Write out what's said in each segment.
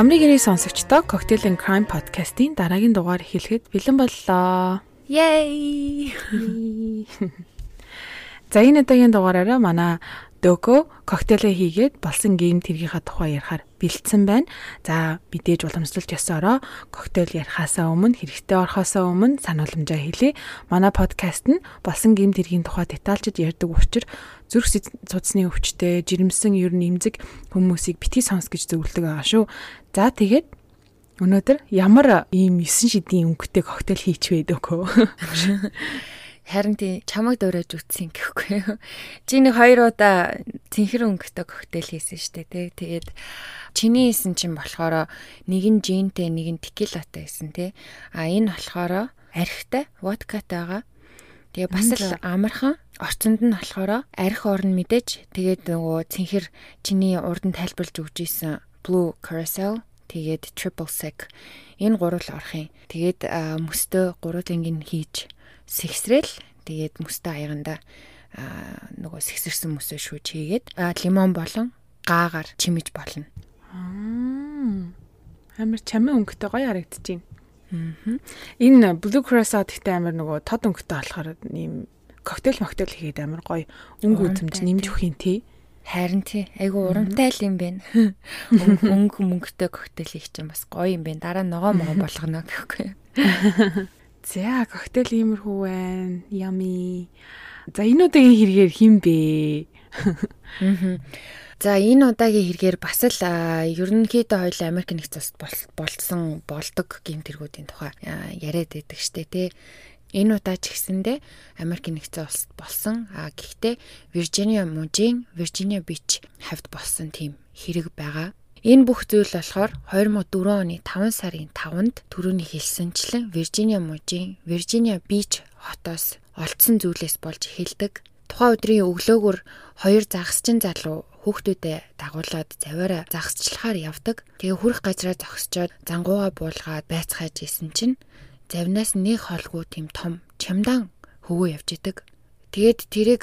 Амрыг ирээ сонсогчдоо Cocktail and Crime podcast-ийн дараагийн дугаар эхлэхэд бэлэн боллоо. Yay! За энэ удаагийн дугаараараа манай Дөкө коктейлээ хийгээд болсон гейм тэргийнхаа тухай ярихаар бэлдсэн байна. За мэдээж уламжлалт ёсоороо коктейл ярихаасаа өмнө хэрэгтэй орхосоо өмнө санууламжаа хэлье. Манай подкаст нь болсон гейм тэргийн тухай детальчд ярьдаг учраас зүрх судасны өвчтэй, жирэмсэн ер нь имзэг хүмүүсийг битгий сонс гэж зөвлөдөг байгаа шүү. За тэгээд өнөөдөр ямар ийм 9 шидийн өнгөтэй коктейл хийчихвэ дөхөө. Харин тий чамайг дуурайж үтсэн гэхгүй. Чи нэг хоёр удаа цэнхэр өнгөтэй коктейл хийсэн штэ тий. Тэгээд чиний хийсэн чинь болохоор нэг нь жинтэй нэг нь текилатай байсан тий. А энэ болохоор архитай водкатайгаа Тэгээ бас л амархан орчинд нь болохоор арх орн мэдээж тэгээд нөгөө цэнхэр чиний урд нь тайлбарлаж өгч исэн blue carousel тэгээд triple sec энэ гурвал орох юм. Тэгээд мөстөө гурвуулынг нь хийж сэгсрэл тэгээд мөстөө аяганда нөгөө сэгсэрсэн мөсөө шүүж хийгээд лимон болон гаагаар чимэж болно. Амар чамын өнгөтэй гоё харагдаж байна. Энэ Blue Cross гэхдээ амар нөгөө тод өнгөтэй болохоор ийм коктейл моктейл хийгээд амар гоё өнгө үзэмж нэмж өгөх юм тий. Харин тий. Айгу урамтай л юм байна. Өнгө мөнгөтэй коктейл хийх чинь бас гоё юм байна. Дараа ногоо могоо болгоно гэхгүй. За, коктейл иймэрхүү байна. Yummy. За, энэ удаагийн хэрэгээр хин бэ? За энэ удаагийн хэрэгээр бас л ерөнхийдөө хоёул Америк нэгдсэн улсад болсон болдог гэмтэргүүдийн тухай яриад байдаг штэ тий. Энэ удаа ч гэсэндэ Америк нэгдсэн улсад болсон. А гэхдээ Виржиниа мужийн Виржиниа Бич хавьд болсон тийм хэрэг байгаа. Энэ бүх зүйл болохоор 2004 оны 5 сарын 5-нд төрөний хэлсэнчлэн Виржиниа мужийн Виржиниа Бич хотоос олдсон зүйлээс болж эхэлдэг. Тухайн өдрийн өглөөгөр хоёр загасчин залуу хүүхдүүдэд дагуулад заваараа загасчлахаар явдаг. Тэгээ хүрх газраа зогсчоод зангууга буулгаад байцгааж исэн чинь завнаас нэг холгүй тийм том чамдан хөвөө явж идэг. Тэгээд тэрийг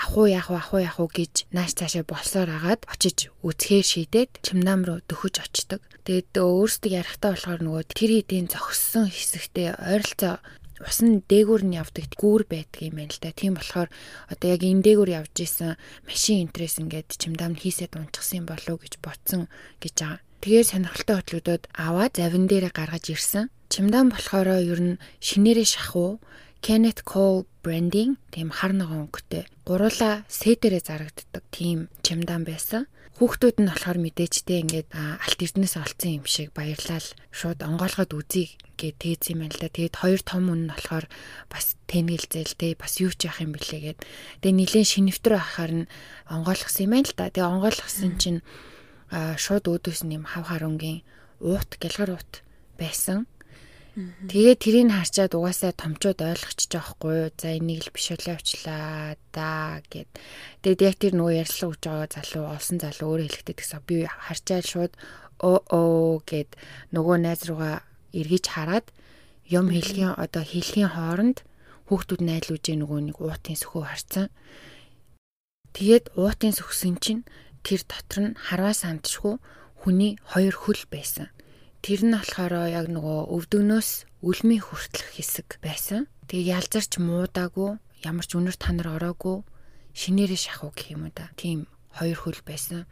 ахуу яах вэ ахуу яах вэ гэж нааш цаашаа болсоор агаад очиж үзэхээр шийдээд чимнам руу дөхөж очдөг. Тэгээд өөрсдөө ярахтаа болохоор нөгөө тэр хэдийн зогссон хэсэгтээ ойролцоо ус нь дээгүүр нь явдаг гүүр байдаг юм байна л да. Тийм болохоор одоо яг энэ дээгүүр явж исэн машин интерес ингээд чимдам хийсэд унчихсан болов гэж ботсон гэж байгаа. Тэгээ сонирхолтой хөтлөгдөд аваад завин дээрээ гаргаж ирсэн. Чимдан болохоор ер нь шинээрээ шахуу Kenneth Cole branding тийм хар ногоон өнгөтэй гуруула сетэрээ зарагддаг тийм чимдан байсан. Хүүхдүүд нь болохоор мэдээчтэй ингээд алт эрдэнэс олцсон юм шиг баярлал шууд онгоолгоод үзье гэж тээц юм байна л да. Тэгээд хоёр том үн нь болохоор бас тэнэлзэл те бас юу ч яах юм бэлээ гэд. Тэгээ нилийн шинэвтер ахаар нь онгоолгосон юм байна л да. Тэгээ онгоолгосон чинь шууд өөдөөс нь юм хав харунгийн уут гэлгар уут байсан. Тэгээ тэрийг харчаад угаасаа томчууд ойлгочих жоохгүй. За энийг л биш үлээ авчлаа да гэд. Тэгээд яг тэр нөгөө ярьслаа өгч байгаа залуу олсон залуу өөрөө хэлэхдээ тэгсэн би харчаад шууд оо оо гэд нөгөө найз руугаа эргэж хараад юм хэлхийн одоо хэлхийн хооронд хүүхдүүд найдлуужээ нөгөө нэг уутын сөхөө харцсан. Тэгээд уутын сөхсөн чинь тэр дотор нь харваа сандшгүй хүний хоёр хөл байсан. Тэр нь болохоор яг нөгөө өвдөгнөөс үлмийн хүртэлх хэсэг байсан. Тэгээ ялзарч муудаагүй, ямар ч үнэр танар ороогүй, шинээрээ шахуу гэх юм уу да. Тийм хоёр хөл байсан.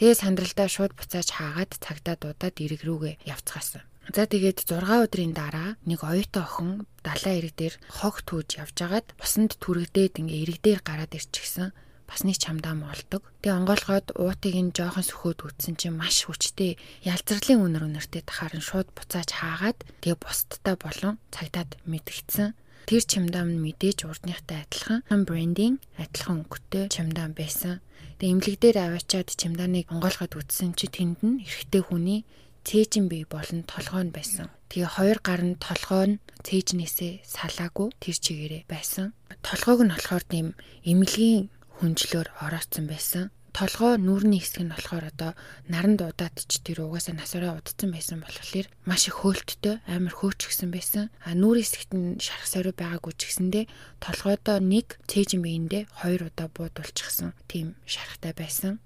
Тэгээ сандралдаа шууд буцааж хаагаад цагдаа дуудаад ирэг рүүгээ явцгаасан. За тэгээд 6 өдрийн дараа нэг оюутан охин далайн ирэг дээр хог түүж явж агаад бусанд түрэгдээд ингээ ирэг дээр гараад ирчихсэн бас нэг чамдаа молдог. Тэгээ онгойлгоод уутыг нь жоохон сөхөөд үтсэн чинь маш хүчтэй ялзралын үнэр үнэртэй тахаар нь шууд буцааж хаагаад тэгээ бусдтай болон цагдаад мэдгдсэн. Тэр чимдаам нь мэдээж урдныхтай адилхан брендинг адилхан өнгөтэй чимдаам байсан. Тэгээ имлэг дээр аваачаад чимдааныг онгойлгоод үтсэн чи тэнд нь эрэгтэй хүний цээжин бий болон толгой нь байсан. Тэгээ хоёр гар нь толгой нь цээжнээсээ салаагүй тэр чигээрээ байсан. Толгойг нь болохоор тийм эмнэлгийн хүнжлөөр орооцсон байсан. Толгой нүүрний хэсэг нь болохоор одоо наран дуудаад ч тэр угаасаа насаараа удцсан байсан болохоор маш их хөөлттэй амар хөөчгсөн байсан. А нүүрийн хэсэгт нь шарах сариу байгаагүй ч гэсэндээ толгойдоо нэг цээжин биендээ хоёр удаа буудулчихсан тийм шарахтай байсан.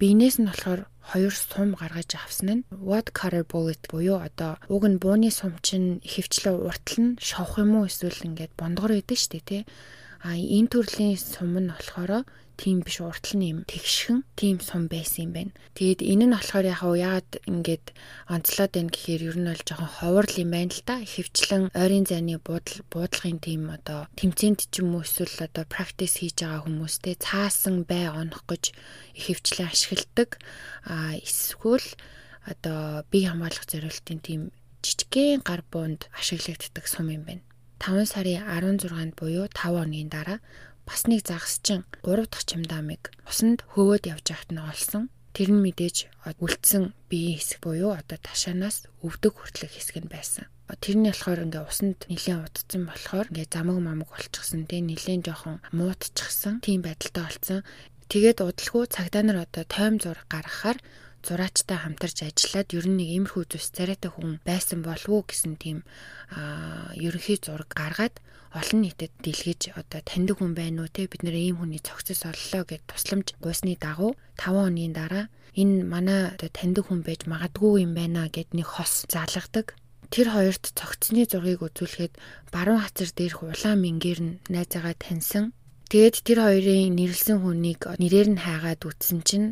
биенээс нь болохоор хоёр сум гаргаж авсан нь cutter bullet буюу одоо уг нь бууны сум чинь хөвчлөө уртл нь шовх юм уу эсвэл ингээд бондгор шүү дээ тий. А энэ төрлийн сум нь болохоор тийм биш уртл нь юм тэгшхэн тийм сум байсан юм байна. Тэгээд энэ нь болохоор яг яагаад ингээд онцлоод байна гэхээр ер нь бол жоохон ховорл юм байна л да. Хөвчлэн ойрын зайны буудал буудлагын тийм одоо тэмцээнд ч юм уу эсвэл одоо практис хийж байгаа хүмүүстэй цаасан бай онох гэж хөвчлэн ашигладаг. А эсвэл одоо бие хамгаалах зорилтын тийм жижигхэн гар буунд ашиглагддаг сум юм байна. 5 сарын 16-нд буюу 5 хоногийн дараа бас нэг загасчин 3 дахь чимдаамыг усанд хөвөөд явж байхад нь олсон. Тэр нь мэдээж үлдсэн биеийн хэсэг буюу одоо ташаанаас өвдөг хүртэлх хэсэг нь байсан. Тэрний болохоор ингээ усанд нэлээд удцсан болохоор ингээ замаг мамаг болчихсон. Тэгээ нэлээд жоохон муутчихсан. Тийм байдалтай болсон. Тэгээд удалгүй цагдаа нар одоо тойм зураг гаргахаар зураачтай хамтарч ажиллаад ер нь нэг иймэрхүү зүс царайтай хүн байсан болов уу гэсэн тийм ерөнхий зураг гаргаад олон нийтэд дэлгэж одоо таньдаг хүн байна уу те бид нэр ийм хүний цогцос оллоо гэд тусламж гуйсны дагуу 5 хоногийн дараа энэ манай одоо таньдаг хүн байж магадгүй юм байна гэд нэг хос залгадаг тэр хоёрт цогцсны зургийг үзүүлэхэд баруун хацар дээрх улаан мингээр нь найзаагаа таньсан. Тэгээд тэр хоёрын нэрлсэн хүнийг нэрээр нь хайгаад үтсэн чинь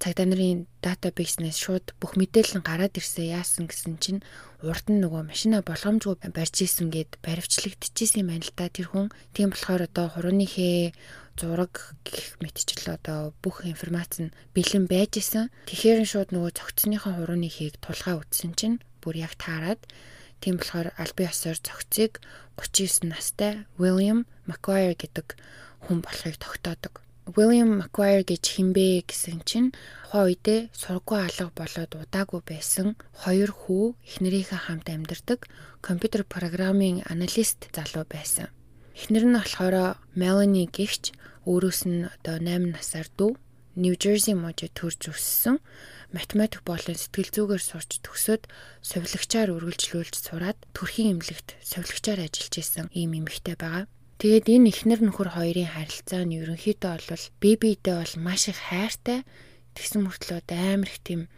цагдаа нарын датабейснээс шууд бүх мэдээлэл нь гараад ирсэн яасан гэсэн чинь урд нь нөгөө машина болгоомжгүй барьж исэн гэд баривчлагдчихсэн юм байна л да тэр хүн. Тийм болохоор одоо хурууныхээ зураг гэх мэтчил одоо бүх информац нь бэлэн байж исэн. Тэгэхээр шууд нөгөө цогцсныхаа хурууны хийг тулгаа үтсэн чинь бүр яг таарад тийм болохоор албан ёсоор цогцыг 39 настай William McGuire гэдэг хүн болохыг тогтоодог. William McGuire гэж хинбэ гэсэн чинь тухайн үедээ сургуу алга болоод удаагүй байсан хоёр хүү эхнэрийнхээ хамт амьдардаг компьютер программын аналист залуу байсан. Эхнэр нь болохоор Melanie гихч өөрөөс нь одоо 8 насаар дүү Нью Жерси мужид төрж өссөн. Математик болон сэтгэл зүгээр сурч төгсөөд совилогчаар үргэлжлүүлж сураад төрхийн эмнэлэгт совилогчаар ажиллаж исэн ийм эмэгтэй байгаа. Тэгээд энэ ихнэр нөхөр хоёрын харилцаа нь ерөнхийдөө бол бие биедээ бол маш их хайртай тэгсэн мөртлөө амар их тийм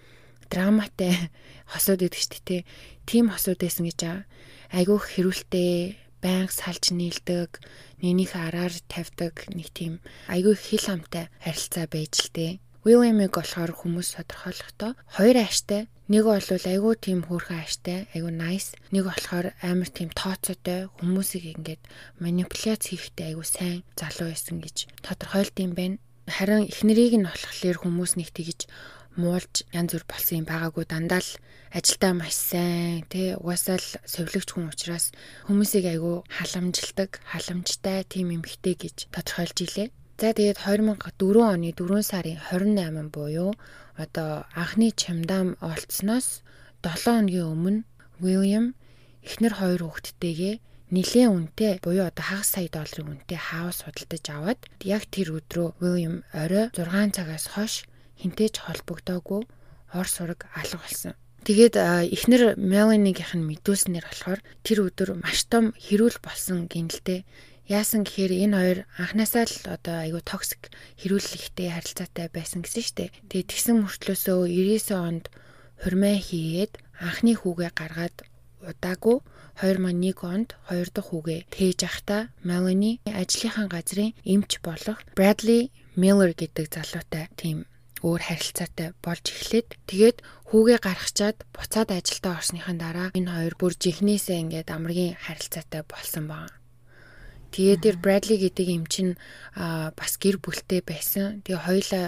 драматай хосууд идэг шүү дээ. Тийм хосууд байсан гэж аа. Айгүйх хэрүүлтэй, байнга салж нийлдэг, нэгнийх араар тавьдаг нэг тийм айгүй хил хамтай харилцаа байж л дээ. Уильямыг болохоор хүмүүс тодорхойлохдоо хоёр ааштай нэг бол айгүй тийм хөөрхөн ааштай айгүй nice нэг болохоор амар тийм тооцоотой хүмүүсийг ингээд манипуляц хийхдээ айгүй сайн залуу байсан гэж тодорхойлд юм байна. Харин эхнэрийг нь болохоор хүмүүс нэг тэгж муулж янз бүр болсон юм байгаагүй дандаа л ажилдаа маш сайн тий угаасаа л совилогч хүн учраас хүмүүсийг айгүй халамжилдаг халамжтай тийм эмхтэй гэж тодорхойлж илээ. За тэгээд 2004 оны 4 сарын 28 буюу одоо анхны чамдаам олцсноос 7 хоногийн өмнө William эхнэр хоёр хүүхэдтэйгээ нэлээд үнэтэй буюу одоо хагас сая долларын үнэтэй хаус худалдаж аваад яг тэр өдрөө William орой 6 цагаас хойш хинтээж холбогдоогүй ор сураг алга болсон. Тэгээд эхнэр Melanie-гийнх нь мэдүүлснээр болохоор тэр өдөр маш том хэрүүл болсон гинэлтэй Яасан гэхээр энэ хоёр анханасаа л одоо айгүй токсик хэрүүлэлтэй харилцаатай байсан гэсэн штэ. Тэгээ тэгсэн мөртлөөсөө 99 онд хурмаа хийгээд анхны хүүгээ гаргаад удаагүй 2001 онд хоёр дахь хүүгээ тээж ахта Melanie ажлынхаа газрын эмч болох Bradley Miller гэдэг залуутай тийм өөр харилцаатай болж эхлээд тэгээд хүүгээ гаргачаад буцаад ажилдаа орсныхан дараа энэ хоёр бүр жихнээсээ ингээд амргийн харилцаатай болсон байна. Тэгээд тэр Брэдли гэдэг юм чинь бас гэр бүлтэй байсан. Тэгээ хоёлаа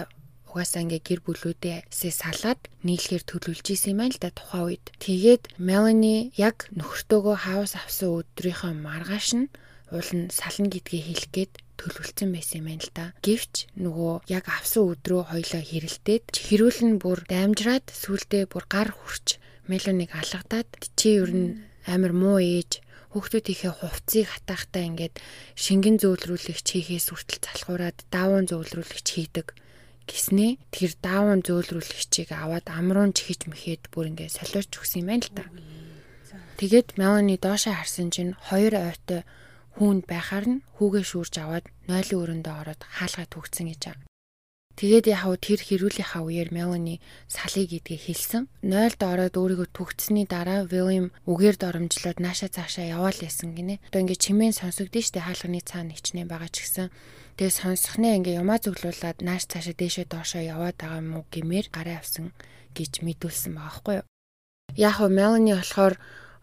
угаасаа ингээ гэр бүлүүдээсээ салаад нийлхээр төлөвлөж исэн юм байна л да тухайн үед. Тэгээд Melanie яг нөхөртөөгөө хаус авсан өдрийнхөө маргааш нь уул нь сална гэдгийг хэлэх гээд төлөвлөсөн байсан юм л да. Гэвч нөгөө яг авсан өдрөө хоёлоо хэрэлдээд хэрүүл нь бүр даймжраад сүулдэ бүр гар хурч Melanie-г алгадаад чи ер нь амар муу ээж хүүхдүүдийнхээ хувцсыг хатаахтаа ингээд шингэн зөөлрүүлэгч хийхээс хүртэл залхуураад даавын зөөлрүүлэгч хийдэг гиснээ тэр даавын зөөлрүүлэгчийг аваад амруун чихэж мэхэд бүр ингээд солиорч өгсөн юм байна л та. Тэгээд Мелани доошоо харсан чинь хоёр ойтой хүүнд байхаар нь хүүгээ шүүрж аваад нойлын өрөндөө ороод хаалгаа төгцсөн гэж. Тэгээд яг хав тэр хэрүүлийнхаа үеэр Мелани салыг гэдгийг хэлсэн. 0-д ороод өөрийгөө түгтсэний дараа William үгээр доромжлоод нааша цаашаа яваал ясан гинэ. Одоо ингээд чимээн сонсогдсон штэ хаалганы цаана хичнээн байгаа ч гэсэн. Тэгээ сонсохнээ ингээ юмаа зүглуулад нааш цаашаа дээшээ доошоо яваад байгаа юм уу гэмээр гараа авсан гэж мэдүүлсэн байгаа байхгүй юу. Яг хөө Мелани болохоор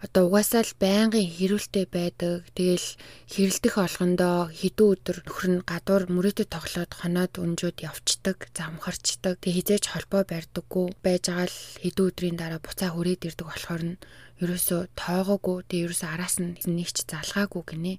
одоо угаасаа л байнгын хэрүүлтэй байдаг. Тэгэл хэрэлдэх олгондоо хэдэн өдөр нөхөр нь гадуур мөрөөдөд тоглоод хоноод өнжөөд явцдаг, замхарчдаг. Тэг хизээч холбоо барьдаггүй байж байгаа л хэдэн өдрийн дараа буцаа хүрээд ирдэг болохоор нь ерөөсөө тоогоогүй. Тэг ерөөсөө араас нь нэгч залгаагүй гинэ.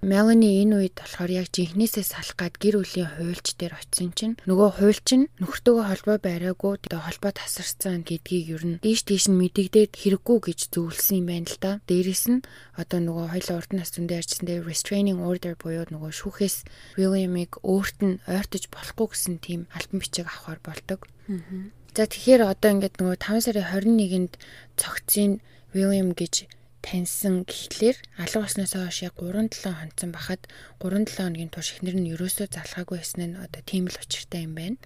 Мелани энэ үед болохоор яг жинхнээсээ салах гад гэр бүлийн хуульч дээр очисон чинь нөгөө хуульч нь нөхөртөөгөө холбоо бариагүй тэгээ холбоо тасарсан гэдгийг ер нь дийш дийш нь мэдэгдээд хэрэггүй гэж зөвлөсөн юм байна л да. Дээрэс нь одоо нөгөө хоёлаа урд асуун дээр ярьсан дээр restraining order буюу нөгөө шүүхээс William-ыг өөрт нь ойртож болохгүй гэсэн тийм альбан бичиг авахар болдог. За тэгэхээр одоо ингээд нөгөө 5 сарын 21-нд цогцын William гэж таньсан гэхлээр алга болсноос хойш яг 3-7 хонцсон бахад 3-7 хоногийн турш ихнэр нь ерөөсөө залгаагүй байсан нь одоо тийм л учиртай юм байна.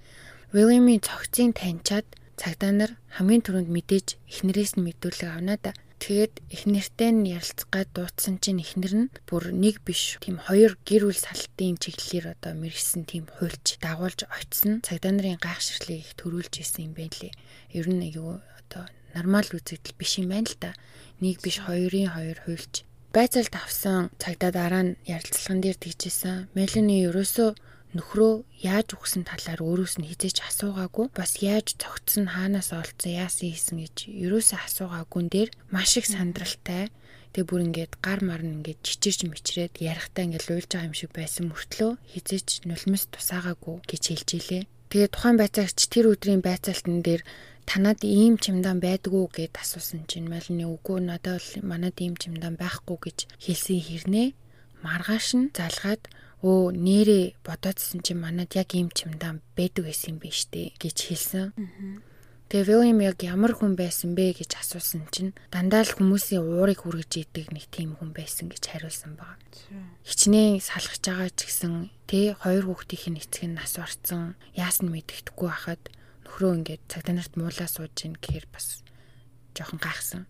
Уильямын цогцын таньчаад цагдаа нар хамгийн түрүүнд мэдээж ихнэрээс нь мэдүүлэг авнаа да. Тэгээд эхнэртэй нь ярилцах гад дуудсан чинь эхнэр нь бүр нэг биш тийм хоёр гэр бүл салтын чиглэлээр одоо мэрэгсэн тийм хуульч дагуулж очсон цагдаа нарын гайхширлыг их төрүүлж исэн юм байна лээ. Ер нь одоо нормал үзэгдэл биш юм байна л да нэг биш хоёрын хоёр хуйлж байцаалд авсан цагдаа дараа нь ярилцлаган дээр тэгжсэн. Мелани ерөөсөө нөхрөө яаж үхсэн талаар өөрөөс нь хизээч асуугаагүй бас яаж цогцсон хаанаас олцсон яасан хийсэн гэж ерөөсөө асуугаагүй дээр маш их сандралтай тэгээ бүр ингээд гар мар нь ингээд чичирч мичрээд ярихтаа ингээд луйлж байгаа юм шиг байсан мөртлөө хизээч нулимс тусаагаагүй гэж хэлж илээ. Тэгээ тухайн байцаагч тэр өдрийн байцаалтан дээр танад ийм чимдан байдгүй гэд асуусан чинь Малины үгүй надад бол манад ийм чимдан байхгүй гэж хэлсэн хэрнээ маргааш нь залгаад өө нэрээ бодоодсэн чинь манад яг ийм чимдан байдаг байсан юм биш үү гэж хэлсэн. Тэгээ William яг ямар хүн байсан бэ? гэж асуусан чинь дандаа л хүмүүсийн уурыг хүргэж идэг нэг тийм хүн байсан гэж хариулсан баг. Хичнээн салгаж байгаа ч гэсэн тэ хоёр хүүхдийн эцэг нь нас барцсан яасан мэддэхгүй байхад нөхрөө ингээд цагдаа нарт муулаа сууж гин гэхээр бас жоохон гайхсан.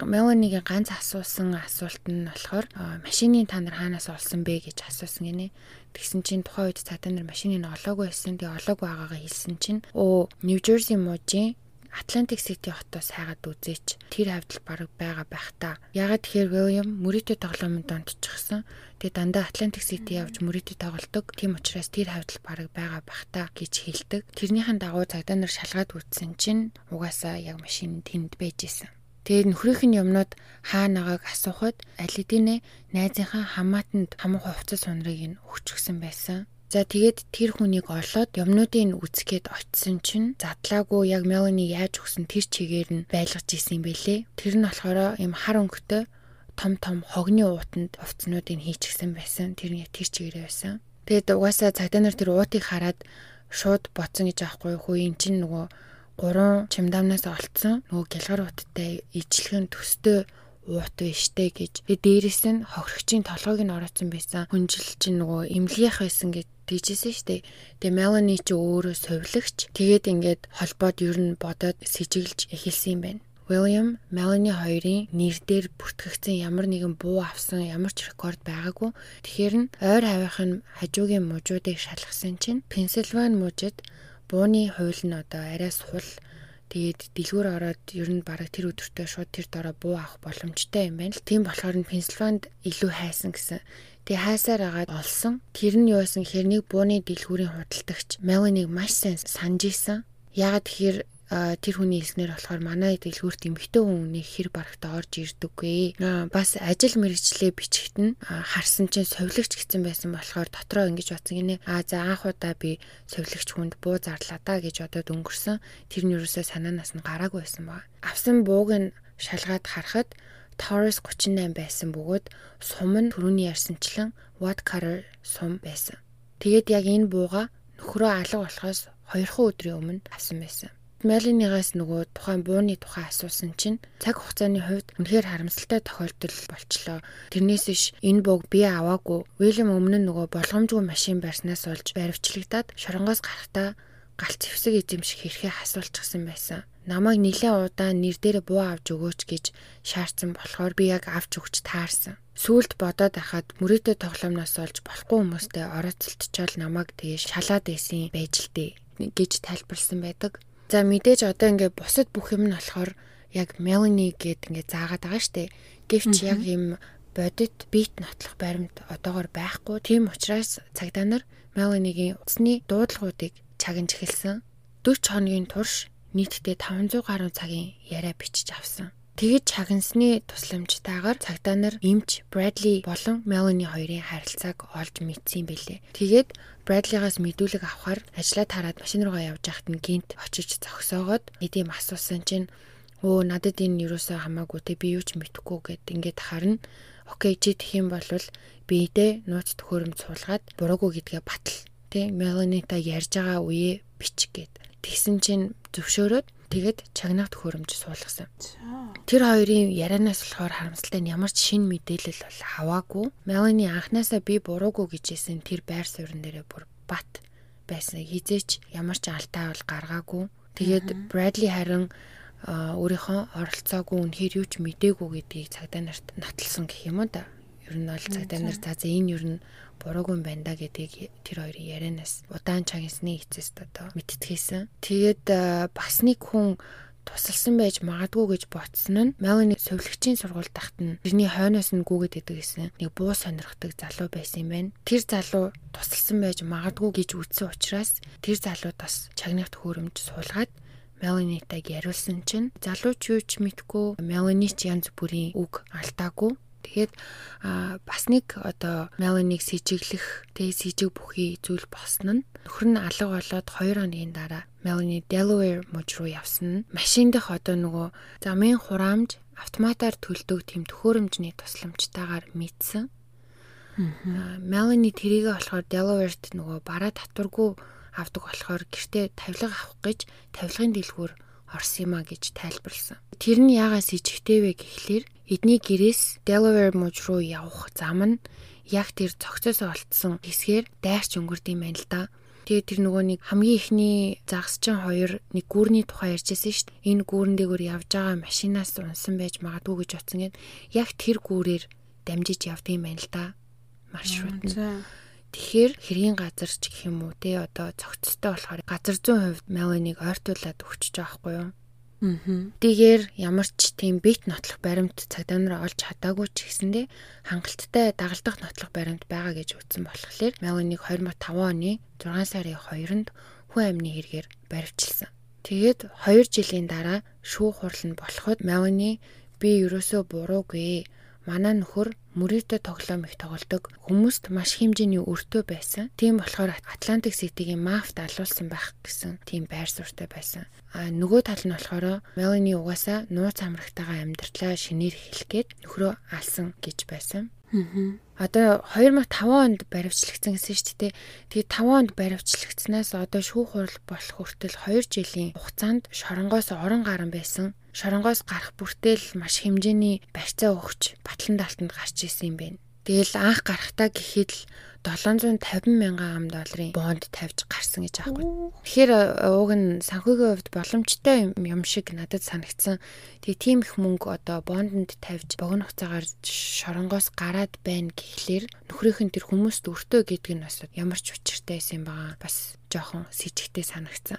Меланигийн ганц асуусан асуулт нь болохоор машины та нар хаанаас олсон бэ гэж асуусан гинэ. Тэгсэн чинь тухайн үед цагдаа нар машиныг олоогүй байсан. Тэгээ олоогүй байгаагаа хэлсэн чинь өө Нью Жерси мужийн Atlantic City хотоос хайгаад үзээч. Тэр хавьдал баг байгаа байх та. Ягаад тэгэхээр William мөрөдөө тоглоомд донтчихсан. Тэгээ дандаа Atlantic City явж мөрөдөө тоглодог. Тийм учраас тэр хавьдал баг байгаа байх та гэж хэлдэг. Тэрнийхэн дагуу цагдаа нар шалгаад үзсэн чинь угаасаа яг машин тэнд байж исэн. Тэгээд нөхрийнх нь юмнууд хаанагааг асуухад аль хэдийнэ найзынхаа хамаатанд хамаг хувцас сунрыг нь өгчихсэн байсан. За тэгээд тэр хүнийг олоод юмнуудыг үзэхэд очисон чинь задлаагүй яг Мелани яаж өгсөн тэр чигээр нь байлгаж исэн юм бэлээ. Тэр нь болохоор юм хар өнгөтэй том том хогны уутанд хувцнуудыг хийчихсэн байсан. Тэр нь тэр чигээрээ байсан. Тэгээд угаасаа цагдаа нар тэр уутыг хараад шууд боцсон гэж аахгүй хөө эн чинь нөгөө гурван чимдамнаас олцсон нөгөө гялгар ууттай ижлэхэн төстэй уут байштэй гэж. Тэгээд дээрэс нь хохирогчийн толгойг нь ороцсон байсан. Хүнжил чинь нөгөө эмнэлгийнх байсан гэж тэгжсэн штэ. Тэгээ Мелани ч өөрөө совилогч. Тэгээд ингээд холбоод ер нь бодоод сэжиглж эхэлсэн юм байна. William Melanie хоёрын нэр дээр бүртгэгдсэн ямар нэгэн буу авсан ямар ч рекорд байгаагүй. Тэгэхээр нь ойр хавийнх нь хажуугийн мужуудыг шалгасан чинь Pennsylvania мужид бууны хууль нь одоо арай сул Тэгээд дэлгүүр ороод ер нь бараг тэр өдөртөө шууд тэр дороо буу авах боломжтой юм байна л. Тийм болохоор нь Пенсильванд илүү хайсан гэсэн. Тэгээ хайсаар агаад олсон. Тэр нь юу байсан гэхээр нэг бууны дэлгүүрийн худалдагч Меланиг маш сайн санаж исэн. Ягаад тэгэхээр тэр хүний хэлснээр болохоор манай дэлгүүрт эмхтэй хүн нэг хэр барагтаа орж ирдэггүй. Бас ажил мэрэгчлээ бичгт нь харсан чинь совилогч гэсэн байсан болохоор дотроо ингэж батсан гинэ. А за анх удаа би совилогч хүнд буу зарлаа да гэж одод өнгөрсөн. Тэр нь юусоо санаанаас нь гараагүй байсан баг. Авсан бууг нь шалгаад харахад Taurus 38 байсан бөгөөд сум нь түрүүний ярьсанчлан Wattcutter сум байсан. Тэгээд яг энэ бууга нөхрөө алга болохоос 2 өдрийн өмнө авсан байсан. Мелинигаас нөгөө тухайн бууны тухай асуусан чинь цаг хугацааны хувьд үнэхээр харамсалтай тохиолдол болчлоо. Тэрнээс иш энэ бог би аваагүй. Уильям өмнө нь нөгөө болгоомжгүй машин барьснаас олж баривчлагдаад шоронгоос гарахтаа галт зэвсэг эзэмших хэрхээ хасуулчихсан байсан. Намайг нилээ удаан нэр дээр буу авч өгөөч гэж шаардсан болохоор би яг авч өгч таарсан. Сүүлд бодоод ахад мөрөөдөө тоглоомноос олж болохгүй хүмүүстэй орооцолтчоод намайг тэгээ шалаад байсан байж л дээ гэж тайлбарлсан байдаг. За мэдээж одоо ингээд бусад бүх юм нь болохоор яг Melanie гэд ингээд заагаад байгаа штэ. Гэвч яг юм бодит бит нотлох баримт одоогор байхгүй. Тийм учраас цагдаа нар Melanie-гийн утасны дуудлагуудыг чагнаж эхэлсэн. 40 хоногийн турш нийтдээ 500 гаруй цагийн яриа бичиж авсан. Тэгэж чагнасны тусламжтайгаар цагдаа нар эмч Брэдли болон Мелани хоёрын харилцааг олж мэдсэн бэлээ. Тэгээд Брэдлигаас мэдүүлэг авахар ажлаа тараад машин руугаа явж байхад нь гинт очиж зогсоогоод эдийн асуусан чинь өө надад энэ юусоо хамаагүй те би юу ч мэдэхгүй гэд ингээд харна. Окей чи тэх юм бол биедээ нууц төхөөрөмж суулгаад буруугүй гэдгээ батал. Тэ Меланита ярьж байгаа үе бич гэд. Тэгсэн чинь зөвшөөрөөд тэгээд чагнах төхөөрөмж суулгасан. Тэр хоёрын ярианаас болохоор харамсалтай нь ямар ч шин мэдээлэл бол аваагүй. Мелани анханасаа би буруугүй гэжсэн тэр байр суурин дээрээ бүр бат байсан. Хизээч ямар ч алдаа бол гаргаагүй. Тэгээд Брэдли харин өөрийнхөө оролцоогүй үнэхээр юу ч мдээгүй гэдгийг цагдаа нарт натлсан гэх юм уу да. Ер нь бол цагдаа нар за энэ ер нь буруугүй юм байна да гэдгийг тэр хоёрын ярианаас удаан чагнасны эцэст одоо мэдтгэсэн. Тэгээд бас нэг хүн тусалсан байж магадгүй гэж ботсон нь Мелани совилгчийн сургууль тахт нь тэрний хойноос нь гүгээд идэг гэсэн нэг буу сонирхдаг залуу байсан юм байна. Тэр залуу тусалсан байж магадгүй гэж үзсэн учраас тэр залууд бас чагнах төхөөрөмж суулгаад Меланитаг яриулсан чинь залуу ч юу ч мэдгүй Мелани ч янз бүрийн үг алдаагүй Тэгээд а бас нэг одоо Меланийг сэжиглэх тэг сэжиг бүхий зүйл болсон нь нөхөр нь алга болоод 2 хоногийн дараа Мелани Delaware мужи руу явсан машин дэх одоо нөгөө замын хураамж автоматар төлдөг тийм төхөөрөмжний тусламжтайгаар мэдсэн. Мелани тэрийгэ болохоор Delaware-т нөгөө бараа татваргүй авдаг болохоор гэртээ тавилга авах гэж тавилгын дэлгүүр орсон юма гэж тайлбарлсан. Тэр нь яагаас ижигтэй вэ гэхлээр эдний гэрээс Delaware муж руу явах зам нь яг тэр цогцоос олдсон хэсгээр дайрч өнгөрдөг юм байна л да. Тэгээд тэр нөгөө нэг хамгийн ихний загасчин хоёр нэг гүүрний тухай ярьжсэн шүү дээ. Энэ гүүрэн дээгүүр явж байгаа машинаас унсан байж магадгүй гэж утсан гэд яг тэр гүүрээр дамжиж явдаг юм байна л да. Маршрут нь. Тэгэхээр хэргийн газар ч гэх юм уу те одоо цогцтой болохоор газар зүйн хувьд Меланиг ойртуулад өгчөж байгаа хгүй юу. Тийгээр ямар ч тийм бит нотлох баримт цагдаа нар олж чадаагүй ч гэсэндээ хангалттай дагалдах нотлох баримт байгаа гэж үзсэн болохоор Меланийг 2005 оны 6 сарын 2-нд хүн амны хэрэгээр баривчилсан. Тэгээд 2 жилийн дараа шүүх хурал нь болоход Мелани би ерөөсөө буруугүй манай нөхөр мөрөөдөө тоглоом их тоглодог хүмүүст маш хэмжээний өртөө байсан. Тийм болохоор Атлантик Ситигийн мафт алуулсан байх гэсэн тийм байр суурьтай байсан. А нөгөө тал нь болохоор Мелани угаасаа нууц амрагтайгаа амьдралаа шинээр эхлэх гээд нөхрөө алсан гэж байсан. Одоо 2005 онд баривчлагдсан гэсэн шүү дээ. Тэгээ 5 онд баривчлагдсанаас одоо шүүх хурал болох хүртэл 2 жилийн хугацаанд шоронгоос орон гарan байсан. Шоронгоос гарах бүртэл маш хэмжээний барьцаа өгч батлан даалтанд гарч исэн юм байна. Тэгэл анх гарахтаа гэхэд л 750 мянган ам долларын бонд тавьж гарсан гэж аахгүй. Тэгэхээр э, ууг нь санхүүгийн хувьд боломжтой юм шиг надад санагдсан. Тэгээ тийм их мөнгө одоо бондонд тавьж богино хугацаагаар шоронгоос гараад байна гэхлээр нөхрийнх нь тэр хүмүүст өртөө гэдэг нь бас ямар ч учиртай байсан юм байгаа. Бас жоохон с ิจ гтэй санагдсан.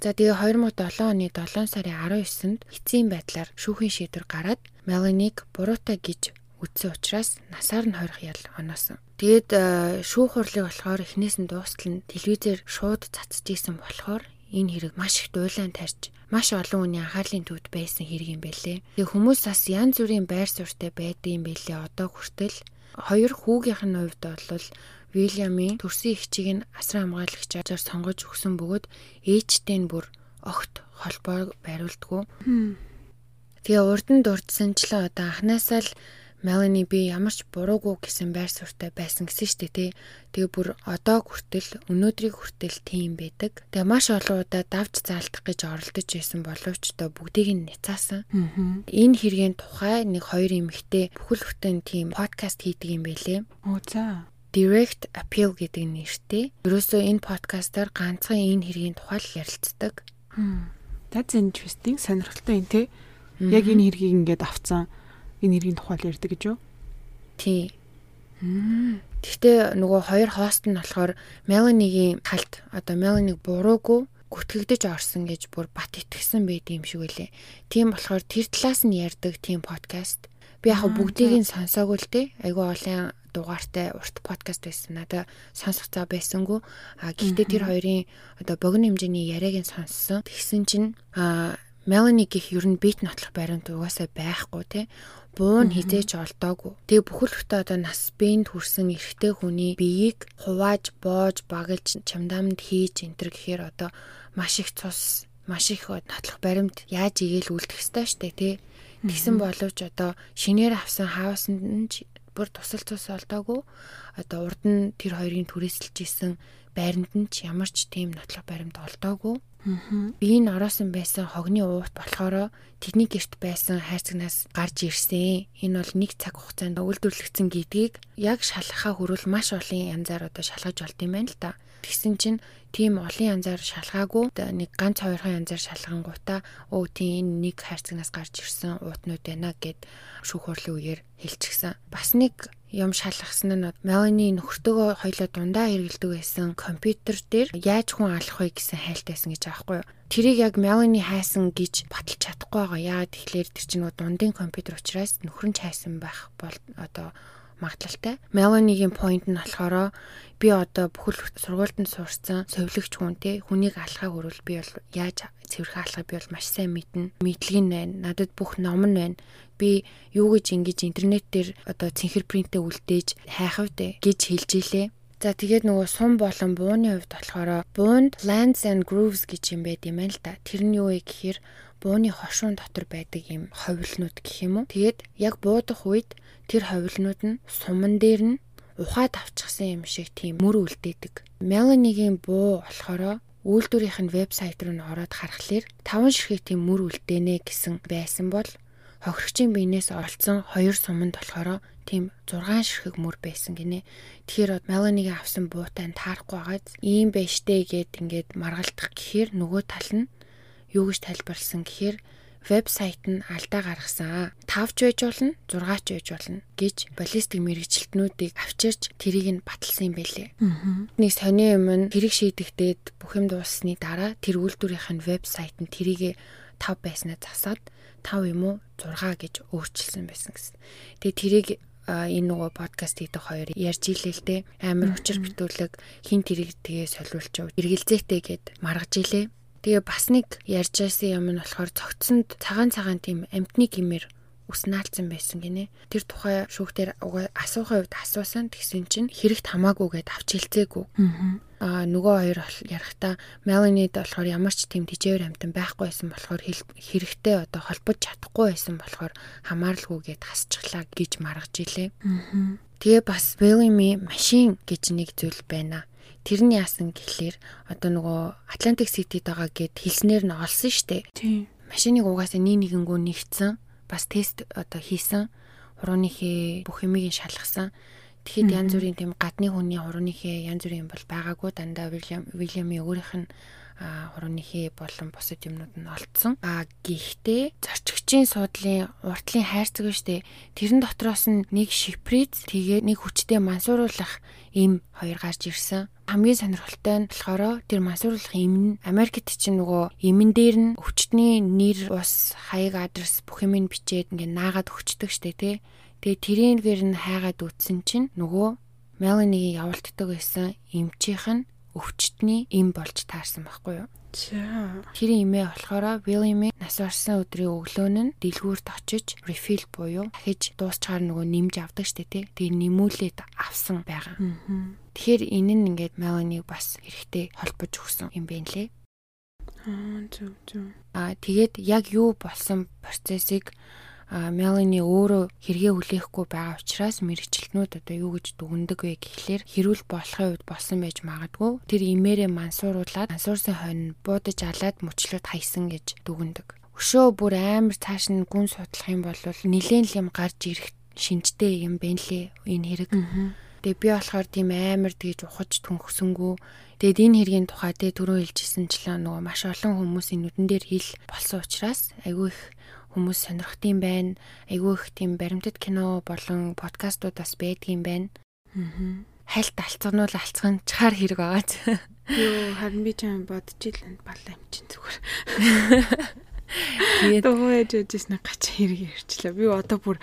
За тэгээ 2007 оны 7 сарын 19-нд эцсийн байдлаар шүүхийн шийдвэр гараад Меланик буруутай гэж үтсэн учраас насаар нь хорих ял оноосон. Тэгээд э, шүүх хурлыг болохоор эхнээс нь дуустал нь телевизээр шууд цацж исэн болохоор энэ хэрэг маш их дуйлаан тарьж маш олон хүний анхаарлын төвд байсан хэрэг юм байлээ. Тэгээ хүмүүс бас янз бүрийн байр суурьтай байдаг юм байлээ. Одоо хүртэл хоёр хүүгийнх нь хувьд бол Вильямын төрсөн эгчийг нь асран хамгаалагчаар сонгож өгсөн бөгөөд ээжтэй нь бүр огт холбоо бариулдаггүй. Тэгээ урд нь дурдсанчлаа одоо анханасаа л Melanie би ямар ч буруугүй гэсэн байр суурьтай байсан гэсэн штэ тий. Тэгээ бүр одоо хүртэл өнөөдрийг хүртэл тийм байдаг. Тэгээ маш олон удаа давж заалдах гэж оролдож байсан боловч одоо бүгдийг нь няцаасан. Энэ хэргийн тухай нэг хоёр эмэгтэй бүхэл бүтэн тийм подкаст хийдэг юм байлээ. Оо за. Direct Appeal гэдэг нэртэй. Ерөөсөө энэ подкастаар ганцхан энэ хэргийн тухай л ярилцдаг. That's interesting. Сонирхолтой юм те. Яг энэ хэргийг ингээд авцсан энэ нэрийн тухай л ярьдаг гэж юу? Тий. Гэхдээ нөгөө хоёр хост нь болохоор Меланигийн талд одоо Меланиг буруугүй гүтгэгдэж орсон гэж бүр бат итгэсэн байд юм шиг үлээ. Тийм болохоор тэр талаас нь ярьдаг тийм подкаст. Би яг бүгдийг нь сонсоогүй л дээ. Айгүй олон дугаартай урт подкаст байсан. Надаа сонсох цаа байсангүй. А гэхдээ тэр хоёрын одоо богино хэмжээний яриаг нь сонссон. Тэгсэн чинь а Мелани гих ер нь бит нотлох баримт угаасаа байхгүй тий буу нь хизээч олдоогүй. Тэгээ бүхэл бүтэ одоо нас бэнд хүрсэн эрэгтэй хүний биеийг хувааж, боож, багалж, чамдаамд хийж энтер гэхээр одоо маш их цус, маш их нотлох баримт яаж игээл үлдэх ёстой штэ тий. Тэгсэн боловч одоо шинээр авсан хаусанд нь бүр тусал цус олдоогүй. Одоо урд нь тэр хоёрын түрээсэлж исэн байранд нь ч ямар ч тийм нотлох баримт олдоогүй. Би энэ ороосон байсан хогны уут болохоор тэдний герт байсан хайрцагнаас гарч ирсэн. Энэ бол нэг цаг хугацаанд үйлдвэрлэгдсэн гэдгийг яг шалгахаа хүрвэл маш олон янзаар одоо шалгаж болд юм байна л да. Тэгсэн чинь тийм олон янзаар шалгаагүй нэг ганц хоёрхан янзаар шалгангуудаа өө тийм энэ нэг хайрцагнаас гарч ирсэн уутнууд байна гэд шүүх хурлын үеэр хэлчихсэн. Бас нэг юм шалгасан нь Мелани нөхөртөөгөө хоёлоо дундаа хэргэлдэг байсан компьютер дээр яаж хүн алах вэ гэсэн хайлтайсан гэж аахгүй юу. Тэрийг яг Мелани хайсан гэж баталж чадахгүй байгаа. Яагаад тэгэхээр тэр чинь дундын компьютер учраас нөхөр нь хайсан байх бол одоо магадлалтай. Меланигийн point нь болохоор би одоо бүхэл сургуульд нь сурсан совилогч хүн те хүнийг алхахаа хүрвэл би бол яаж цэвэрхэн алхах би бол маш сайн мэднэ. Мэдлэг нь байна. Надад бүх ном нь байна. Би юу гэж ингэж интернет дээр одоо цэнхэр принтээ үлдээж хайх вэ гэж хэлж илээ. За тэгээд нөгөө сум болон бууны хувьд болохоор буунд lands and grooves гэж юм байд юм байна л да. Тэр нь юу вэ гэхээр бууны хошуун дотор байдаг юм ховлнууд гэх юм уу. Тэгээд яг буудах үед тэр ховлнууд нь суман дээр нь ухаад авчихсан юм шиг тийм мөр үлдээдэг. Меланигийн буу болохоор үйлдвэрийнх нь вебсайт руу н ороод харахаар таван ширхэг тийм мөр үлдээнэ гэсэн байсан бол хохирогчийн биенээс олцсон хоёр суманд болохоор тийм 6 ширхэг мөр байсан гинэ. Тэгэхээр Меланигийн авсан буутай нь таарахгүй байгаад ийм байштэй гэд ингээд маргалдах гэхээр нөгөө тал нь юу гэж тайлбарлсан гэхээр вебсайт нь алдаа гаргасан. 5 ч байж болно, 6 ч байж болно гэж баллистик мэрэгчлэтнүүдийг авчирч тэрийг нь баталсан юм байлээ. Нэг сони юм нь хэрэг шийдэгдээд бүх юм дууссаны дараа тэр үйлдвэрийнх нь вебсайт нь тэрийг 5 байснаа засаад 5 юм уу 6 гэж өөрчилсөн байсан гэсэн. Тэгээ тэрийг энэ нөгөө подкаст хийдэг хоёр ярьж илээ л дээ. Амар учир битүүлэг хин тэрийг тэгээ солиулж эргэлзээтэй гэд маргаж илээ. Тэгээ бас нэг ярьж байсан юм нь болохоор цогцсонд цагаан цагаан тийм амтны гимээр ус наалцсан байсан гинэ. Тэр тухай шүүхтэр асуухын үед асуусан тэгсэн чинь хэрэгт хамаагүйгээд авч хэлцээгүй. Аа нөгөө хоёр ярихдаа Меланид болохоор ямар ч тийм тижээр амтан байхгүй байсан болохоор хэрэгтэй одоо холбож чадахгүй байсан болохоор хамааралгүйгээд хасчихлаа гэж маргаж илээ. Тэгээ бас Bellamy машин гэж нэг зүйл байна Тэр нь яасан гэхлээр одоо нөгөө Atlantic City-д байгаа гэд хэлснээр нь олсон штэ. Тийм. Машиныг угаасаа нэг нэгэнгүү нэгтсэн. Бас тест одоо хийсэн. Хурууныхээ бүх юмыг нь шалгасан. Тэгэхэд янз бүрийн тийм гадны хүний хурууныхээ янз бүрийн бол байгаагүй дандаа Вильям Вильямын өөрийнх нь хурууныхээ болон бусад юмнууд нь олдсон. А гэхдээ зорчигчийн суудлын уртлын хайрцаг штэ тэрэн дотроос нь нэг шиприз тэгээ нэг хүчтэй мансууруулах им хоёр гарч ирсэн. Хамгийн сонирхолтой нь болохоор тэр мансууруулах им нь Америкт чинь нөгөө имэн дээр нь өвчтний нэр, ус, хаяг, адрес бүх юм бичээд ингээ наагаад өгчдөг штэ тий. Тэгээ тэрийнгээр нь хайгаад үтсэн чинь нөгөө Меланигийн явуултдаг байсан эмчийнх нь өвчтний им болж таарсан байхгүй юу? Тэр имээ болохоор William-ийн нас орсон өдрийн өглөөн нь дэлгүүрт очиж refill буюу дахиж дуусчаар нөгөө нэмж авдаг штэ тий. Тэгээ нэмүүлээд авсан байгаа. Тэгэхээр энэ нь ингээд Melanie бас эрэхтэй холбож өгсөн юм байна лээ. Аа зүг зүг. Аа тэгээд яг юу болсон процессыг Мелани өөрөө хэрэгээ хүлээхгүй байгаа учраас мэрэгчлэнүүд одоо юу гэж дүгндэг вэ гэхлээр хэрүүл болохын үед болсон байж магадгүй тэр имээрээ мансууруулад мансуурсан хойно буудаж алаад мөчлөд хайсан гэж дүгндэг. Өшөө бүр амар цааш нь гүн судлах юм бол нилээн л юм гарч ирэх шинжтэй юм байна лээ энэ хэрэг. Тэгээ би болохоор тийм амар тэгж ухаж түнхсэнгүү. Тэгэд энэ хэргийн тухай тэ түрүү хэлжсэнчлээ нөгөө маш олон хүмүүсийн нүдэн дээр хил болсон учраас айгүй их хүмүүс сонирхтiin байна. Айгүй их тийм баримтат кино болон подкастуудаас байдгийм байна. Аа. Хальт алцгануул алцган чахаар хэрэг байгаа ч. Йоо, харин би ч юм бодож илэн балла юм чин зүгээр. Тэгээд дуугаж яжсэн гач хэрэг ярьчлаа. Би одоо бүр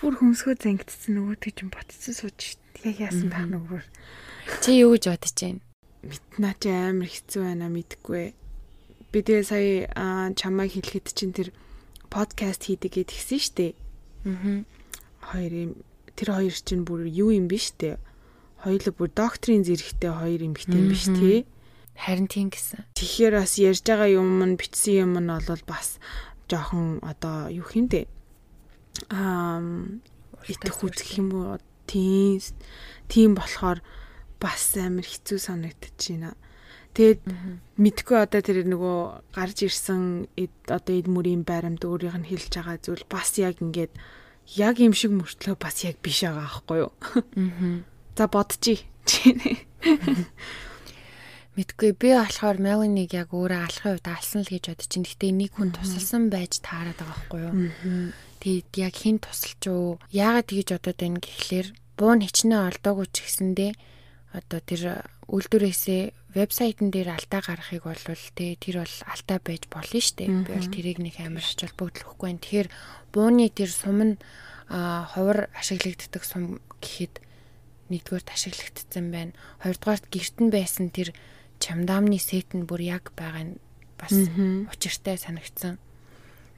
бүр хөмсгөө зангидсан нөгөөдгөө ч ботцсон сууж яг яасан байх нүгээр. Чи юу гэж бодож байна? Мэднаа чи амар хэцүү байна мэдгүй. Би тэгээ сая чамайг хэлэхэд чин тэр подкаст хийдэг гэд гисэн штэ. Аа. Хоёр юм тэр хоёр чинь бүр юу юм биш үү? Хоёулаа бүр докторийн зэрэгтэй хоёр эмэгтэй юм биш тий. Харин тийм гэсэн. Тэгэхээр бас ярьж байгаа юм нь бичсэн юм нь бол бас жоохон одоо юу хэмдэ аа итэх үзэх юм уу тийм тийм болохоор бас амар хэцүү санагдчихэйна. Тэгээд мэдгүй одоо тэр нөгөө гарч ирсэн одоо эд мөрийн баримт өөрийнх нь хэлж байгаа зүйл бас яг ингээд яг юм шиг мөртлөө бас яг биш байгаа аахгүй юу. Аа. За бодчих. Мэдгүй би болохоор Меланийг яг өөрөө алахын үед алсан л гэж бодож чинь. Гэтэ нэг хүн тусалсан байж таарад байгаа байхгүй юу. Тэгээд яг хин тусалж уу? Яагаад тэгж бодоод байна гэхлээр буун хичнээн олдоогүй ч гэсэндээ одоо тэр үйлдвэрээсээ вебсайтн дээр алдаа гаргахыг бол тэ тэр бол алдаа байж болно штэ. Би бол тэрийг нэг амар ач холбогдлохгүй байна. Тэгэхээр бууны тэр сум нь ховор ашиглагддаг сум гэхэд нэгдүгээрт ашиглагдсан байна. Хоёрдугаарт гэрт нь байсан тэр чамдаамны сет нь бүр яг байгаа нь бас учиртай санагдсан.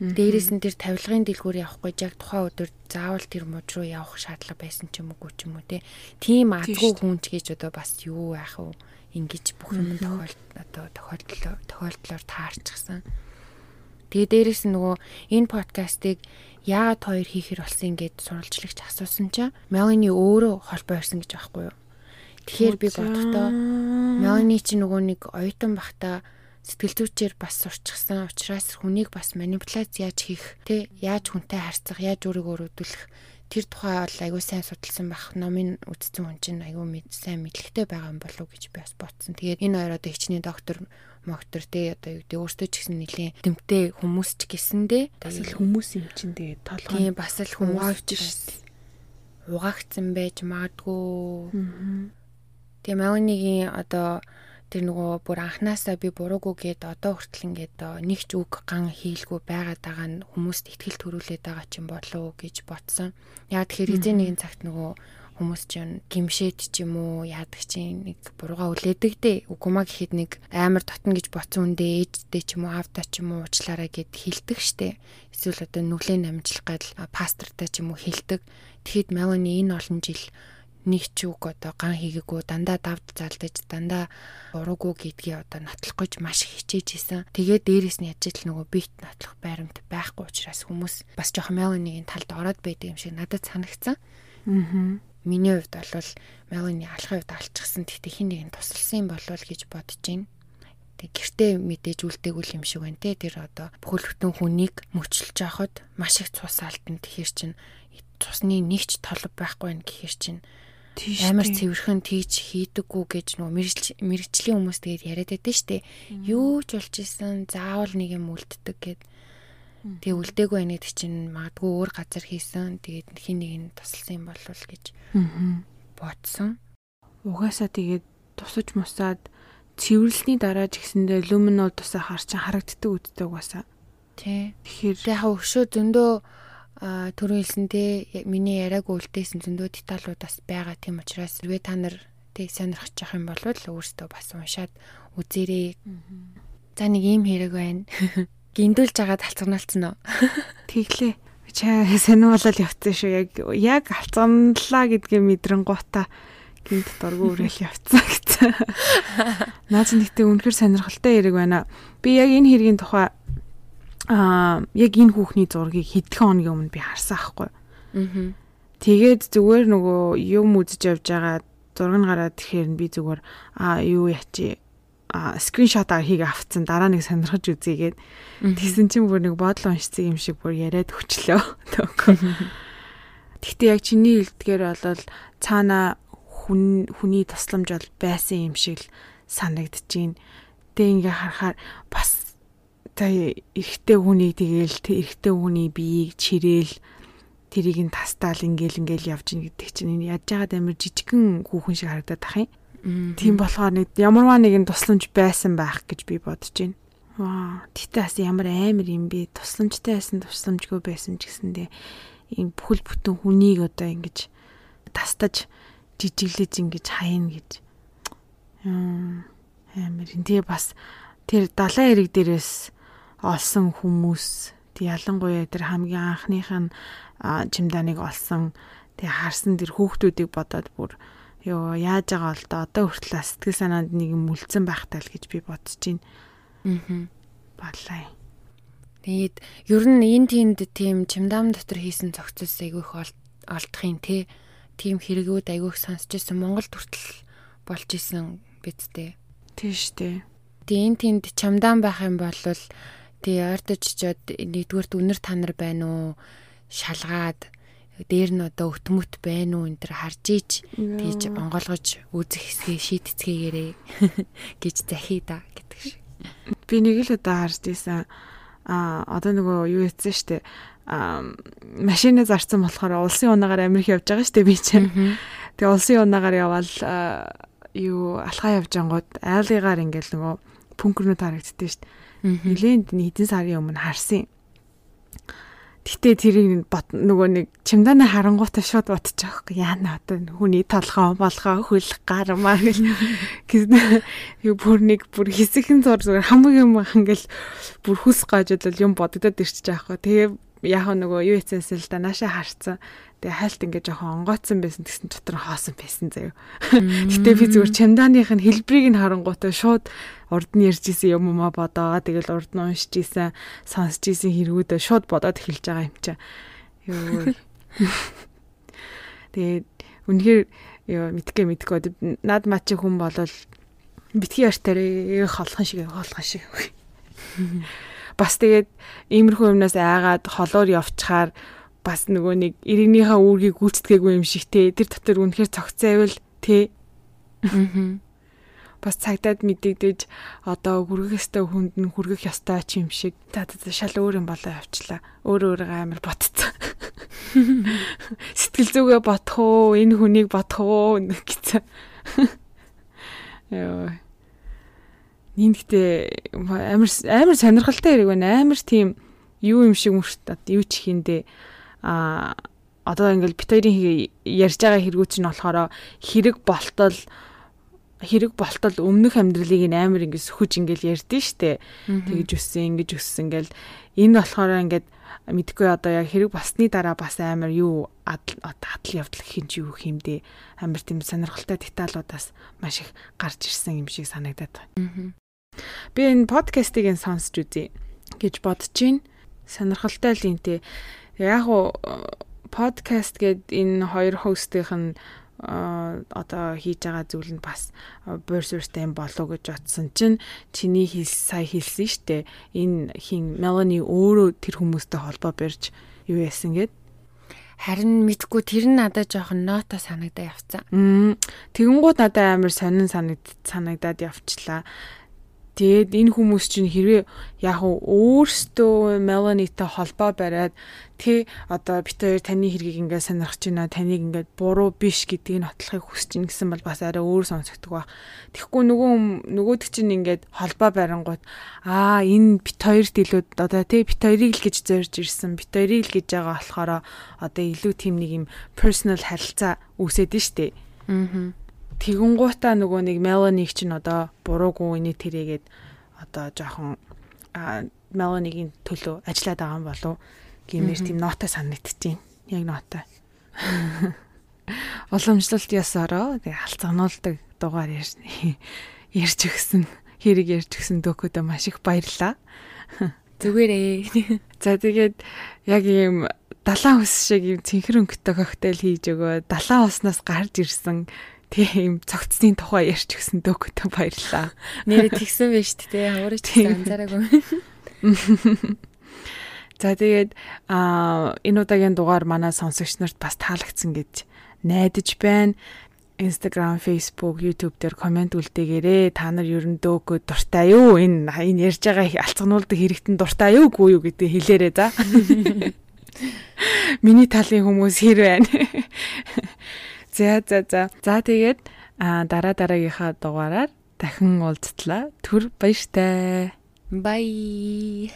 Дээрээс нь тэр тавилгын дэлгүүр явахгүй яг тухайн өдөр заавал тэр муж руу явах шаардлага байсан ч юм уу ч юм уу те. Тийм азгүй хүн ч гэж одоо бас юу яах вэ? Ингиж бүх юм тохиол одоо тохиолдлоо тохиолдлоор таарчихсан. Тэгээ дээрээс нь нөгөө энэ подкастыг яагаад хоёр хийхэр болсон гэд сурвалжлагч асуусан чинь Мелани өөрөө холбоо ирсэн гэж байхгүй юу? Тэгэхээр би бодохдоо Мелани чи нөгөө нэг оюутан бахта сэтгэл зүйчээр бас сурчсан учраас хүнийг бас манипуляц яаж хийх те яаж хүнтэй харьцах яаж өөрийгөө өрөвдүүлэх тэр тухай бол айгүй сайн судалсан байх номын үтцэн хүн чинь айгүй мэд сайн мэдлэгтэй байгаа юм болов уу гэж би бас ботсон. Тэгээд энэ хоёр одоо хичнээн доктор моктор те одоо юу гэдэг өөртөө ч гэсэн нэлийн тэмтэй хүмүүс ч гэсэндээ бас л хүмүүс юм чинь тэгээд толгой. Тийм бас л хүмүүс ч угаагдсан байж магадгүй. Тэгээ Меланигийн одоо тэр нөгөө бүр анханасаа би буруугүй гээд одоо хүртэл ингээд нэг ч үг ган хийлгүй байгаад байгаа нь хүмүүст ихтгэл төрүүлээд байгаа ч юм болов уу гэж бодсон. Яг тэгэхээр эзэн нэгэн цагт нөгөө хүмүүс чинь гимшээд ч юм уу яадаг чинь нэг бурууга үлээдэг дээ. Үгүмаа гэхэд нэг амар дотно гэж бодсон үндэ ээжтэй ч юм уу аавдаа ч юм уу уучлаарай гэд хэлдэг штэ. Эсвэл одоо нүглээ намжлах гал пастортай ч юм уу хэлдэг. Тэгэхэд Мелани энэ олон жил нэг ч үг одоо ган хийгээгүй дандаа давд залдаж дандаа уруугүй гэдгийг одоо нотлох гэж маш хичээж исэн. Тэгээд дээрэс нь яж ил нөгөө бит нотлох байрамт байхгүй учраас хүмүүс бас жоохон Меланигийн талд ороод байдаг юм шиг надад санагцсан. Аа. Миний хувьд бол Мелани алхахын хувьд алчихсан. Тэгтээ хин нэг нь тусалсан юм болов гэж бодож байна. Тэг гэртээ мэдээж үлдээгүүл юм шиг байна те. Тэр одоо бүхэл бүтэн хүнийг мөчлөж авахд маш их цус алтан тэгэхэр чинь цусны нэгч толб байхгүй байх гэхэр чинь амар цэвэрхэн тийж хийдэггүй гэж нөгөө мэрэгчлийн хүмүүс тэгээд яриад шүү дээ. Юу ч болж исэн заавал нэг юм үлддэг гэд. Тэгээ үлдээгүй байна гэдэг чинь магадгүй өөр газар хийсэн. Тэгээд хин нэг нь тусалсан юм болов уу гэж бодсон. Угаасаа тэгээд тусаж мусаад цэвэрлсний дараа ч гэсэндээ люминол тусаа хар чин харагддаг үдтэй угаасаа. Тий. Тэгэхээр яг өшөө зөндөө түрүү хэлсэнтэй миний яриаг үлдээсэн зөндөө деталууд бас байгаа тийм учраас хэрвээ та нар тэг сонирхож явах юм бол өөрсдөө бас уншаад үзээрэй. За нэг ийм хэрэг байна. Гиндүүлж байгаа талцганалцсан уу? Тэглээ. Чаа сониулал явцсан шүү. Яг яг алцганлаа гэдгээ мэдрэн гута гинт дургу үрэл явцсан гэсэн. Наач нэгтээ үнэхэр сонирхолтой хэрэг байна. Би яг энэ хэргийн тухай аа яг энэ хүүхний зургийг хэдхэн хоногийн өмнө би харсан аахгүй. Аа. Тэгээд зүгээр нөгөө юм үзэж явж байгаа зураг нь гараад тэгэхээр би зүгээр аа юу ячи а скриншот аа хийг авцсан дараа нэг сонирхож үзье гээд тэгсэн чинь бүр нэг бодол уншсан юм шиг бүр яриад өчлөө. Гэхдээ яг чиний хэлдгээр бол цаана хүн хүний тусламж бол байсан юм шиг л санагдчихээн. Тэ ингээ харахаар бас та эрэгтэй хүний тэгээл эрэгтэй хүний биеийг чирээл тэрийг нь тастаал ингээл ингээл явж ийн гэдэг чинь энэ яаж яагаад амир жижигхэн хүүхэн шиг харагдаад ах юм. Тийм болохоор нэг ямарваа нэгэн тусламж байсан байх гэж би бодож байна. Ваа, тэгтээ бас ямар амар юм бэ? Тусламжтай байсан, тусламжгүй байсан ч гэсэндээ ийм бүхэл бүтэн хүнийг одоо ингэж тастаж жижиглэж ингэж хайна гэж. Амар энэ тэгээ бас тэр далайн эрэг дээрээс олсон хүмүүс тэг ялангуяа тэр хамгийн анхных нь чимдааныг олсон тэг харсан тэр хүүхдүүдийг бодоод бүр ёо яаж байгаа бол одоо хүртэл сэтгэл санаанд нэг юм үлдсэн байхтай л гэж би бодож байна. Аа. Балай. Тэгээд ер нь энэ тиймд тийм чимдаам дотор хийсэн цогцос айгүйх олдохын те тийм хэрэгүүд айгүйх сонсч ирсэн Монгол хүртэл болж исэн бидтэй. Тийш дээ. Тэгээ энэ тиймд чамдаан байх юм бол тэгээ ойртож чод нэгдүгürt үнэр танар байна уу? Шалгаад дээр нь одоо өтмөт байна уу энэ төр харж ич тийж онгойлгож үзэх хэсгээ шийдцгээгээрээ гэж захий да гэдэг шиг. Би нэг л удаа харж ийсэн а одоо нөгөө юу яцсан штэ а машинаа зарцсан болохоор улсын унаагаар Америк явж байгаа штэ би чинь. Тэгээ улсын унаагаар явбал юу алхаа явж ангууд айлыгаар ингээл нөгөө пүнкрнүүд харагддээ штэ. Нилээнд хэдэн сарын өмнө харсан. Гэтэ тэрийг бот нөгөө нэг чимдааны харангуйтай шууд бодчих жоохгүй яана одоо хүний толгоо болгоо хөл гармаа гэл. Юу бүр нэг бүр хэсэгэн зур зүгээр хамгийн юм ингээл бүр хүс гажууд юм бодогдоод ирчих жоохгүй тэгээ яг нөгөө юу хийсэнс л да нааша харцсан Тэгээ хайлт ингээ жоохон онгоцсон байсан гэсэн дотор хоосон байсан заяа. Гэтэ би зүгээр чамдааных нь хэлбэрийг нь харангуйтай шууд урд нь ярьж исэн юм уу бодоо. Тэгэл урд нь уншиж исэн, сонсч исэн хэрэгүүдээ шууд бодоод эхэлж байгаа юм чаа. Йоо. Тэгээд үнэхээр ёо мэдгээ мэдгүй над мачи хүн болол битгий артаарээ холхон шиг холхон шиг. Бас тэгээд иймэрхүү юмнаас айгаад холоор явчихаар бас нөгөө нэг иргэнийхээ үүргийг гүйцэтгээгүй юм шиг те тэр дотор үнэхээр цогцайвал те бас цагдаад мэдэгдэж одоо хүргэх ёстой хүнд нь хүргэх ёстой ч юм шиг та шал өөр юм болоо явчлаа. Өөр өөрийгөө амар ботцсон. Сэтгэл зүгээ бодох уу, энэ хүнийг бодох уу гэсэн. Яа. Нийгтээ амар амар сонирхолтой хэрэг байна. Амар тийм юу юм шиг мөрт юу ч хийндээ а одоо ингээл бит хоёрын ярьж байгаа хэрэгүүд чинь болохоор хэрэг болтол хэрэг болтол өмнөх амьдралыг ин амар ингээд сөхөж ингээл ярьдэн штэ. Тэгэж өссөн, ингэж өссөн ингээл энэ болохоор ингээд мэдгүй одоо яг хэрэг басны дараа бас амар юу адал явдал хинч юу хэмдэ амар тийм сонирхолтой деталуудаас маш их гарч ирсэн юм шиг санагдаад байна. Би энэ подкастыг сонсч үзье гэж бодож байна. Сонирхолтой л юм те яг уу подкаст гээд энэ хоёр хостийнх нь одоо хийж байгаа зүйл нь бас буурсууртай юм болов гэж бодсон чинь чиний хэл сая хэлсэн штэ энэ хин Мелани өөрөө тэр хүмүүстэй холбоо барьж юу яасан гэд харин мэдгүй тэр нь надад жоохон нота санагдаа явцсан. Тэгэнгүүт надад амар сонин санагдаад явчлаа. Тэгээд энэ хүмүүс чинь хэрвээ яг өөрсдөө Меланитай холбоо бариад тэ одоо бит хоёр таны хэргийг ингээд сонирхож байна таныг ингээд буруу биш гэдгийг нотлохыг хүсэж ин гэсэн бол бас арай өөр сонсогддог баг. Тэгэхгүй нөгөө нөгөөдөг чинь ингээд холбоо барингууд аа энэ бит хоёрт илүү одоо тэ бит хоёрыг л гэж зорж ирсэн бит хоёрыг л гэж байгаа болохоор одоо илүү тийм нэг юм personal харилцаа үүсээд нь штэ. Аа тэгэнгуутаа нөгөө нэг Меланик чинь одоо буруугүй инээ тэрэгээд одоо жоохон Меланигийн төлөө ажиллаад байгаа юм болов гэмээр тийм нота санагдчихээн. Яг нота. Уламжлалт ясараа тэгээ халцгануулдаг дугаар ярьж ярьж өгсөн хэрэг ярьж өгсөн дөхөдөө маш их баярлаа. Зүгээрээ. За тэгээд яг ийм далайн ус шиг ийм цэнхэр өнгөтэй коктейл хийж өгөө. Далайн уснаас гарч ирсэн тийм цогцсны тухай ярьж өгсөн дөөкөтэй баярлаа. Нэрээ тэгсэн байж тээ. Уурч анзаараагүй. За тэгээд а энэ удаагийн дугаар манай сонсогч нарт бас таалагдсан гэж найдаж байна. Instagram, Facebook, YouTube дээр комент үлдээгээрээ та нар ер нь дөөгөө дуртай юу? Энэ энэ ярьж байгаа алцгануулдаг хэрэгтэн дуртай юу гүй юу гэдэг хэлээрээ за. Миний талын хүмүүс хэр байна? За за за. За тэгээд дараа дараагийнхаа дугаараар дахин уулзтлаа. Түр баяртай. Bye.